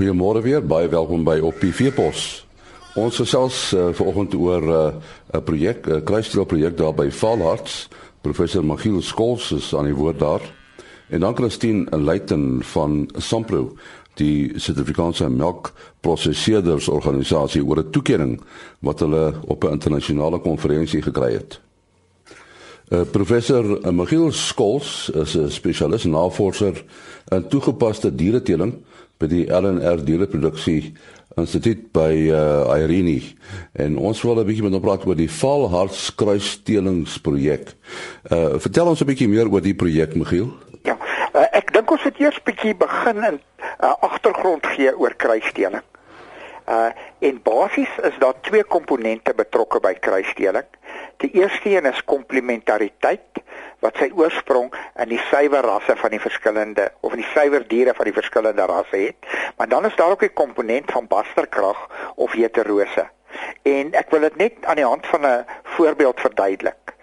Goeiemôre weer, baie welkom by op PV Pos. Ons gesels uh, vanoggend oor eh, 'n uh, projek, 'n uh, kruisdeel projek daar by Valharts. Professor Magiel Skols is aan die woord daar. En dan Christine Luiten van Sampro, die Suid-Afrikaanse melkprosesseerders organisasie oor 'n toekenning wat hulle op 'n internasionale konferensie gekry het. Uh, professor Magiel Skols is 'n spesialis navorser in toegepaste diereteeling by die LNR diereproduksie instituut by uh, Irene en ons wil 'n bietjie met hom praat oor die valhartskruisstelingsprojek. Uh vertel ons 'n bietjie meer oor die projek Michiel. Ja, uh, ek dink ons moet eers bietjie begin in 'n uh, agtergrond gee oor kruissteling. Uh en basies is daar twee komponente betrokke by kruissteling. Die eerste een is komplementariteit wat sy oorsprong in die suiwer rasse van die verskillende of in die suiwer diere van die verskillende rasse het. Maar dan is daar ook 'n komponent van basterkrag of heterose. En ek wil dit net aan die hand van 'n voorbeeld verduidelik.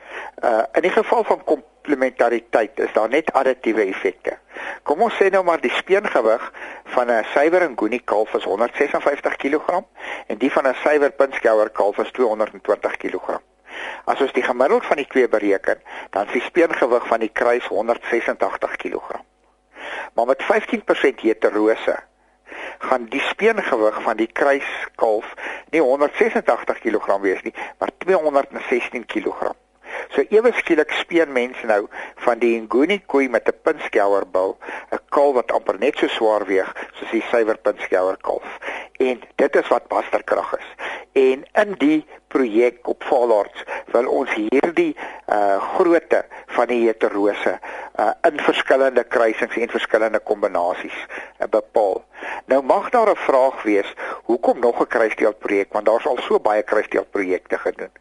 Uh in die geval van komplementariteit is daar net additiewe effekte. Kom ons sê nou maar die speengewig van 'n suiwer Nguni kalf is 156 kg en die van 'n suiwer Pinskouer kalf is 220 kg. As ons die gemiddeld van die twee bereken, dan is die speengewig van die kruis 186 kg. Maar met 15% heterose gaan die speengewig van die kruiskalf nie 186 kg wees nie, maar 216 kg. So ewe skielik speen mense nou van die Nguni koei met 'n pinskouer bil, 'n kalf wat amper net so swaar weeg soos die suiwer pinskouer kalf. En dit is wat basterkrag is. En in die projek op Valarts wil ons hierdie uh grootte van die heterose uh in verskillende kruisings en verskillende kombinasies uh, bepaal. Nou mag daar 'n vraag wees, hoekom nog 'n kruisdeelprojek want daar's al so baie kruisdeelprojekte gedoen.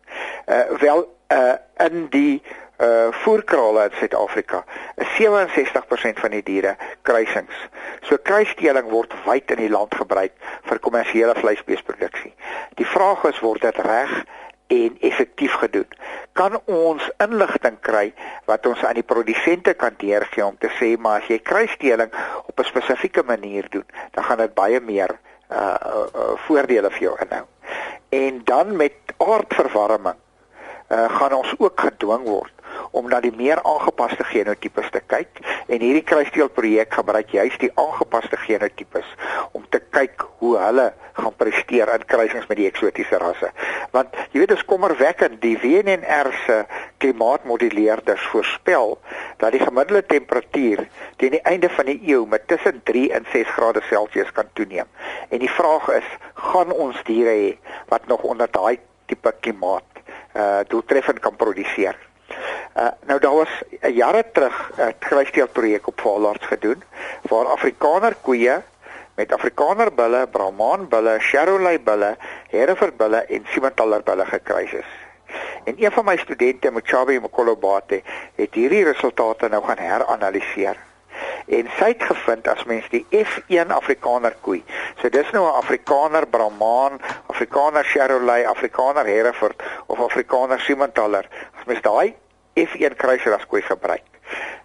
Uh wel uh in die uh voerkrale in Suid-Afrika is 67% van die diere kruisings. So kruisdeling word wyd in die land gebruik vir kommersiële vleisbeesproduksie. Die vraag is word dit reg en effektief gedoen? Kan ons inligting kry wat ons aan die produsente kan deurgee om te sê maar as jy kruisdeling op 'n spesifieke manier doen, dan gaan dit baie meer uh, uh, uh voordele vir jou inhou. En dan met aardverwarming uh gaan ons ook gedwing word om na die meer aangepaste genotipes te kyk en hierdie kruisdeelprojek gebruik juist die aangepaste genotipes om te kyk hoe hulle gaan presteer in kruisings met die eksotiese rasse. Want jy weet dit is kommerwekkend die WNR se klimaatmoduleerders voorspel dat die gemiddelde temperatuur teen die einde van die eeu met tussen 3 en 6 grade Celsius kan toeneem. En die vraag is, gaan ons diere hê wat nog onder daai tipe klimaat uh doeltreffend kan produseer? Uh, nou daar was uh, jare terug 'n uh, kruisdeelprojek op Valarts gedoen waar Afrikaner koeie met Afrikaner bulle, Brahman bulle, Charolais bulle, Hereford bulle en Simmentaler bulle gekruis is. En een van my studente, Mochabi Mokolobate, het hierdie resultate nou gaan heranaliseer. En sy het gevind as mens die F1 Afrikaner koei, so dis nou 'n Afrikaner Brahman, Afrikaner Charolais, Afrikaner Hereford of Afrikaner Simmentaler, as mens daai F1 kruisraskoei gebruik,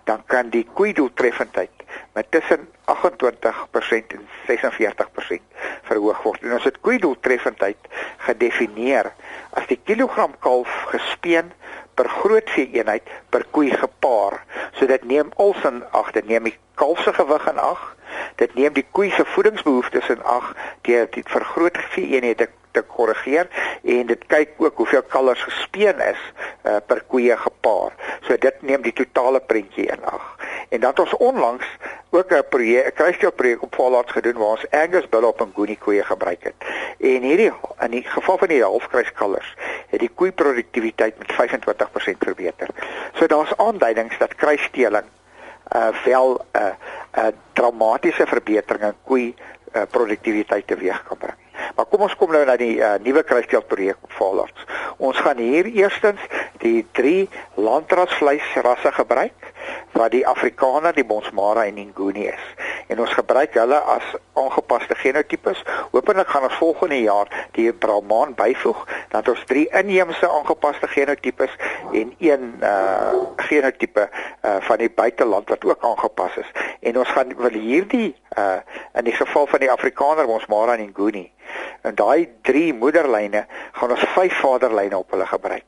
dan kan die koei doeltreffendheid met tussen 28% en 46% verhoog word. En ons het koei doeltreffendheid gedefinieer as die kilogram kalf gespeen per grootvee eenheid per koei gepaar. So dit neem alsin ag, dit neem die kalf se gewig in ag, dit neem die koei se voedingsbehoeftes in ag deur die vergroot vee eenhede te korrigeer en dit kyk ook hoeveel kalvers gespeen is uh, per koeie gepaar. So dit neem die totale prentjie in ag. En dan het ons onlangs ook 'n projek, 'n kruisdeelprojek op Valarts gedoen waar ons Angus bulle op 'n Goonie koeie gebruik het. En hierdie in die geval van die halfkruiskalvers het die koei produktiwiteit met 25% verbeter. So daar's aanduidings dat kruisdeling uh wel 'n uh, 'n uh, dramatiese verbetering in koei uh, produktiwiteit teweeg kan bring. Maar kom ons kom nou na die uh, nuwe kruisdeelprojek op Valarts. Ons gaan hier eerstens die drie landrasvleisrasse gebruik wat die Afrikaner, die Bonsmara en die Nguni is. en ons gebruik hulle as aangepaste genotipes. Hoopelik gaan ons volgende jaar die Brahman byvoeg dat ons drie inheemse aangepaste genotipes en een uh genotipe uh van die buiteland wat ook aangepas is. En ons gaan wil hierdie uh in die geval van die Afrikaner ons Mara en Nguni. En daai drie moederlyne gaan ons vyf vaderlyne op hulle gebruik.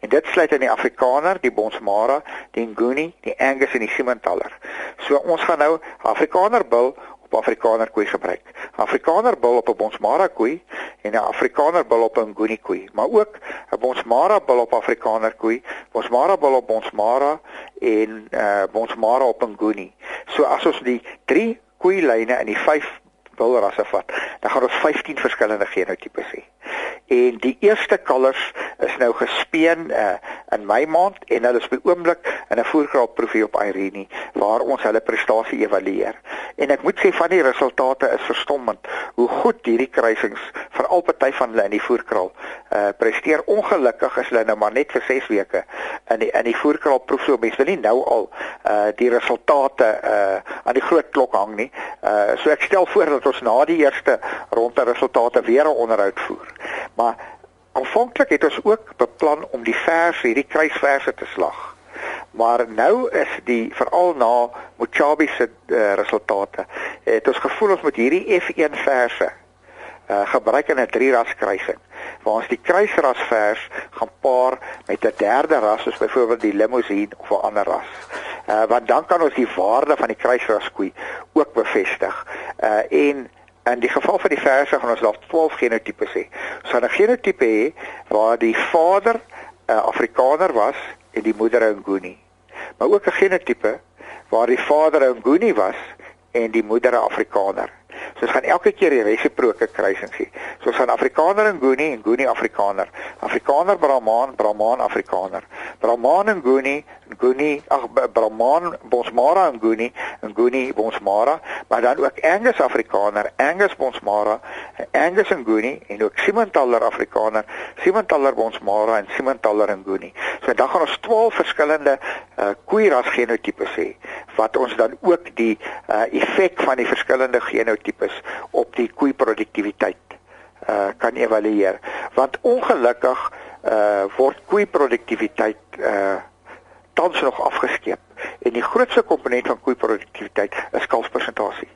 En dit sluit in die Afrikaner, die Bonsmara, die Nguni, die Angus en die Simmentaler. So ons gaan nou Afrikaner bil op Afrikaner koei gebruik. Afrikaner bil op 'n Bonsmara koei en 'n Afrikaner bil op 'n Nguni koei, maar ook 'n Bonsmara bil op Afrikaner koei, Bonsmara bil op Bonsmara en 'n uh, Bonsmara op 'n Nguni. So as ons die 3 koeilyne in die 5 bilrasse vat, dan gaan ons 15 verskillende genotipes hê. En die eerste kalvers is nou gespeen uh, in Mei maand en hulle is by oomblik in 'n voerkraapproefie op Irene waar ons hulle prestasie evalueer. En ek moet sê van die resultate is verstommend hoe goed hierdie kruisings veral party van hulle in die voerkraal uh, presteer. Ongelukkig is hulle nou maar net vir 6 weke in die in die voerkraapproef so mense wil nie nou al uh, die resultate uh, aan die groot klok hang nie. Uh, so ek stel voor dat ons na die eerste ronde resultate weer 'n onderhoud voer. Maar aanvanklik het ons ook beplan om die vers hierdie kruisverse te slag. Maar nou is die veral na Mochabi se uh, resultate het ons gevoel ons moet hierdie F1 verse uh, gebruik in 'n drie ras kruising waar ons die kruisras vers gaan paar met 'n derde ras soos byvoorbeeld die limousine of 'n ander ras. Uh want dan kan ons die waarde van die kruisras koei ook bevestig. Uh en in die geval van die verse gaan ons daar 12 genotipes hê. Ons gaan 'n genotipe hê waar die vader 'n uh, Afrikaner was en die moeder 'n Nguni. Maar ook 'n genotipe waar die vader 'n Nguni was en die moeder 'n Afrikaner. So ons gaan elke keer die resiproke kruising sien. So ons gaan Afrikaner en Nguni en Nguni Afrikaner. Afrikaner Brahman, Brahman Afrikaner. Brahman en Nguni, Nguni, ag Brahman Bonsmara en Nguni, Nguni Bonsmara, maar dan ook Angus Afrikaner, Angus Bonsmara, Angus en Nguni en ook Simmentaler Afrikaner, Simmentaler Bonsmara en Simmentaler en Nguni. So dan gaan ons 12 verskillende uh, koeiras genotipes hê wat ons dan ook die uh, effek van die verskillende genotipes op die koei produktiwiteit uh, kan evalueer want ongelukkig uh, word koei produktiwiteit uh, tans nog afgeskeep en die grootste komponent van koei produktiwiteit is kalfpersentasie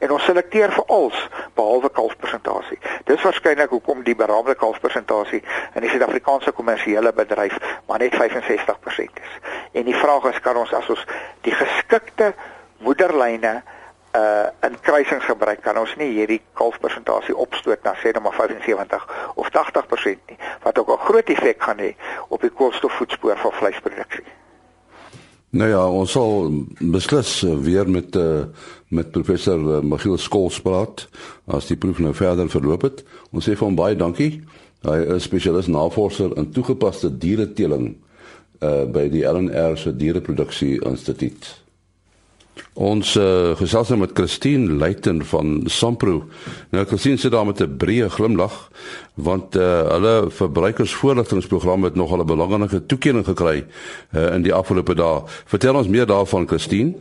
en ons selekteer vir als behalwe kalfpersentasie. Dis waarskynlik hoekom die beraamde kalfpersentasie in die Suid-Afrikaanse kommersiële bedryf maar net 65% is. En die vraag is kan ons as ons die geskikte moederlyne uh in kruising gebruik kan ons nie hierdie kalfpersentasie opstoot na sê net maar 75 of 80% nie wat ook 'n groot effek gaan hê op die koolstofvoetspoor van vleisproduksie. Nou ja, ons sal beslis uh, weer met uh, met professor uh, Michiel Skols praat as die proef nou verder verloop het. Ons sê vir hom baie dankie. Hy is spesialis navorser in toegepaste diereteeling uh by die LNR se diereproduksie instituut. Ons uh, gesels nou met Christine Luiten van Sampro. Nou Christine sit daar met 'n breë glimlag want uh, hulle verbruikersvoorligtingsprogram het nogal 'n belangrike toekenning gekry uh, in die afgelope dae. Vertel ons meer daarvan Christine.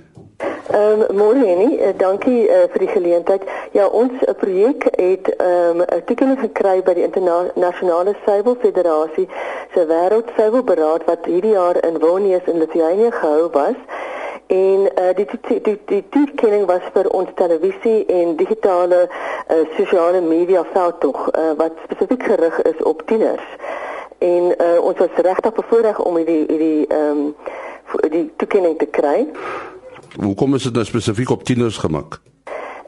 Ehm um, môre nie, uh, dankie uh, vir die geleentheid. Ja, ons uh, projek het ehm um, 'n toekenning gekry by die internasionale Suiwel Federasie se wêreldsuiwelberaad wat hierdie jaar in Vilnius in Lithuanië gehou was. En uh, die die die die toekenning was vir ons televisie en digitale uh, sosiale media veldtog uh, wat spesifiek gerig is op tieners. En uh, ons was regtig bevoorreg om hierdie hierdie ehm um, die toekenning te kry. Hoekom is dit nou spesifiek op tieners gemaak?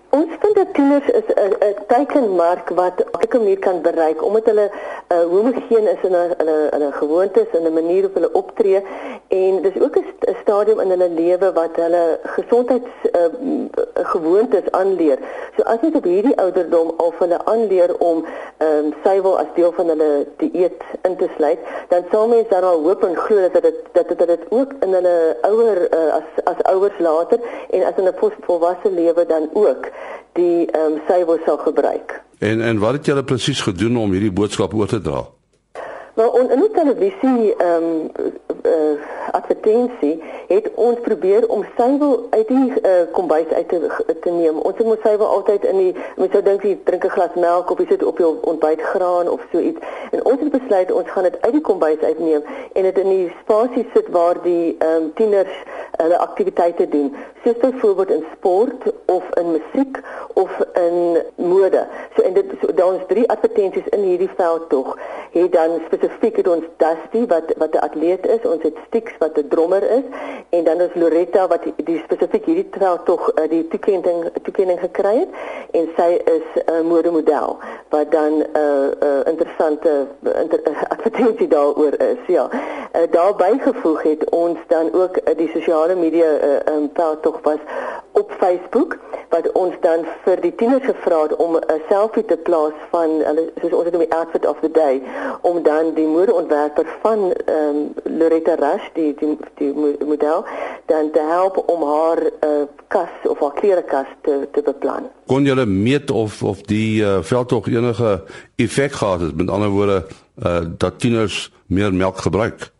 Ons dat tieners is 'n teikenmark wat elke manier kan bereik omdat hulle uh, homogeen is in hulle hulle gewoontes en 'n manier hoe hulle optree en dis ook 'n stadium in hulle lewe wat hulle gesondheids uh, gewoontes aanleer. So as jy op hierdie ouderdom al hulle aanleer om ehm um, suiwel as deel van hulle dieet in te sluit, dan sal mens dan al hoop en glo dat dit dat dit dit ook in hulle ouer uh, as as ouers later en as in 'n volwasse lewe dan ook die ehm um, suiwel sal gebruik. En en wat het julle presies gedoen om hierdie boodskap oor te dra? Maar on, in die televisie ehm um, uh, advertensie het ons probeer om suiwel uit die uh, kombuis uit te, te neem. Ons het mos suiwel altyd in die mens sou dink jy drink 'n glas melk of jy sit op jou ontbytgraan of so iets. En ons het besluit ons gaan dit uit die kombuis uitneem en dit in die spasie sit waar die ehm um, tieners hulle aktiwiteite doen. Soos byvoorbeeld in sport of in musiek of in mode. So en dit so, daar ons drie advertensies in hierdie veld tog. Het dan spesifiek het ons Dusty wat wat 'n atleet is, ons het Stix wat 'n drummer is en dan is Loretta wat die, die spesifiek hierdie veld tog uh, die toekenning toekenning gekry het en sy is 'n uh, modemodel wat dan 'n uh, uh, interessante inter, uh, advertensie daaroor is. Ja. Uh, daarbey gevoeg het ons dan ook uh, die sosiale media uh, um, veld tog was op Facebook wat ons dan vir die tieners gevra het om 'n selfie te plaas van hulle soos ons dit noem die outfit of the day om dan die modeontwerper van ehm um, Loretta Rush die die die model dan te help om haar uh, kas of haar klerekas te te beplan. Kon julle meet of of die uh, veldtog enige effek gehad het met ander woorde uh, dat tieners meer melk gebruik?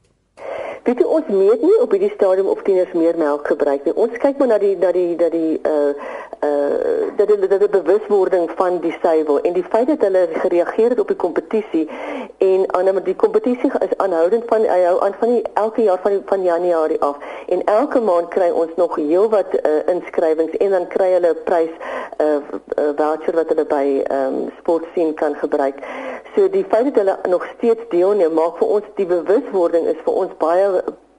Weet jy ons meet nie op hierdie stadium of tieners meer melk gebruik nie. Ons kyk maar na die na die dat die uh uh dat die, dat die bewuswording van die suiwel en die feit dat hulle gereageer het op die kompetisie en aan die kompetisie is aanhoudend van hy hou aan van die elke jaar van die, van Januarie af en elke maand kry ons nog heelwat uh, inskrywings en dan kry hulle 'n prys uh, uh, voucher wat hulle by um, sportsien kan gebruik. So die feit dat hulle nog steeds deelneem maak vir ons die bewuswording is vir ons baie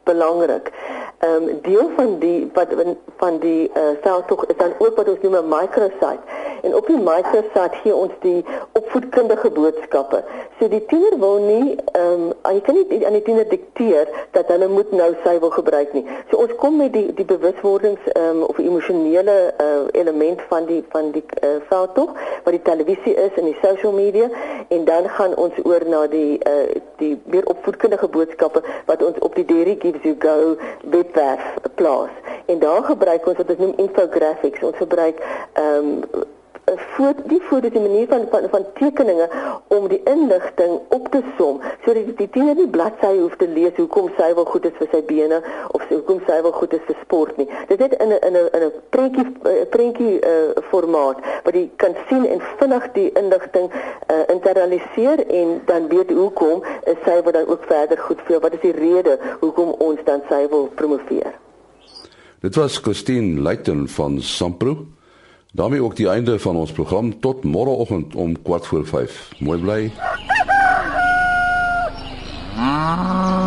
belangrik. Ehm um, deel van die wat van die uh, veldtog is dan ook wat ons noem 'n microsite. En op die microsite gee ons die opvoedkundige boodskappe. So die tiener wil nie ehm um, jy kan nie aan die tiener dikteer dat hulle moet nou sy wil gebruik nie. So ons kom met die die bewuswordings ehm um, of emosionele uh, element van die van die uh, veldtog wat die televisie is en die social media en dan gaan ons oor na die uh, die meer opvoedkundige boodskappe wat ons op die Dairy Gives You Go webwerf plaas. En daar gebruik ons wat ons noem infographics. Ons gebruik ehm um, voor die voor die manier van van, van tekeninge om die inligting op te som sodat die, die tiener nie bladsy hoef te lees hoekom sy wel goed is vir sy bene of hoekom sy wel goed is vir sport nie. Dit is in 'n in 'n in 'n prentjie prentjie uh, formaat wat jy kan sien en vinnig die inligting uh, internaliseer en dan weet hoekom is sy wat dan ook verder goed vir wat is die rede hoekom ons dan sy wil promoveer. Dit was Christine Luiten van Sampro daarmee ook die einde van ons program tot môreoggend om kwart voor 5. Mooi bly.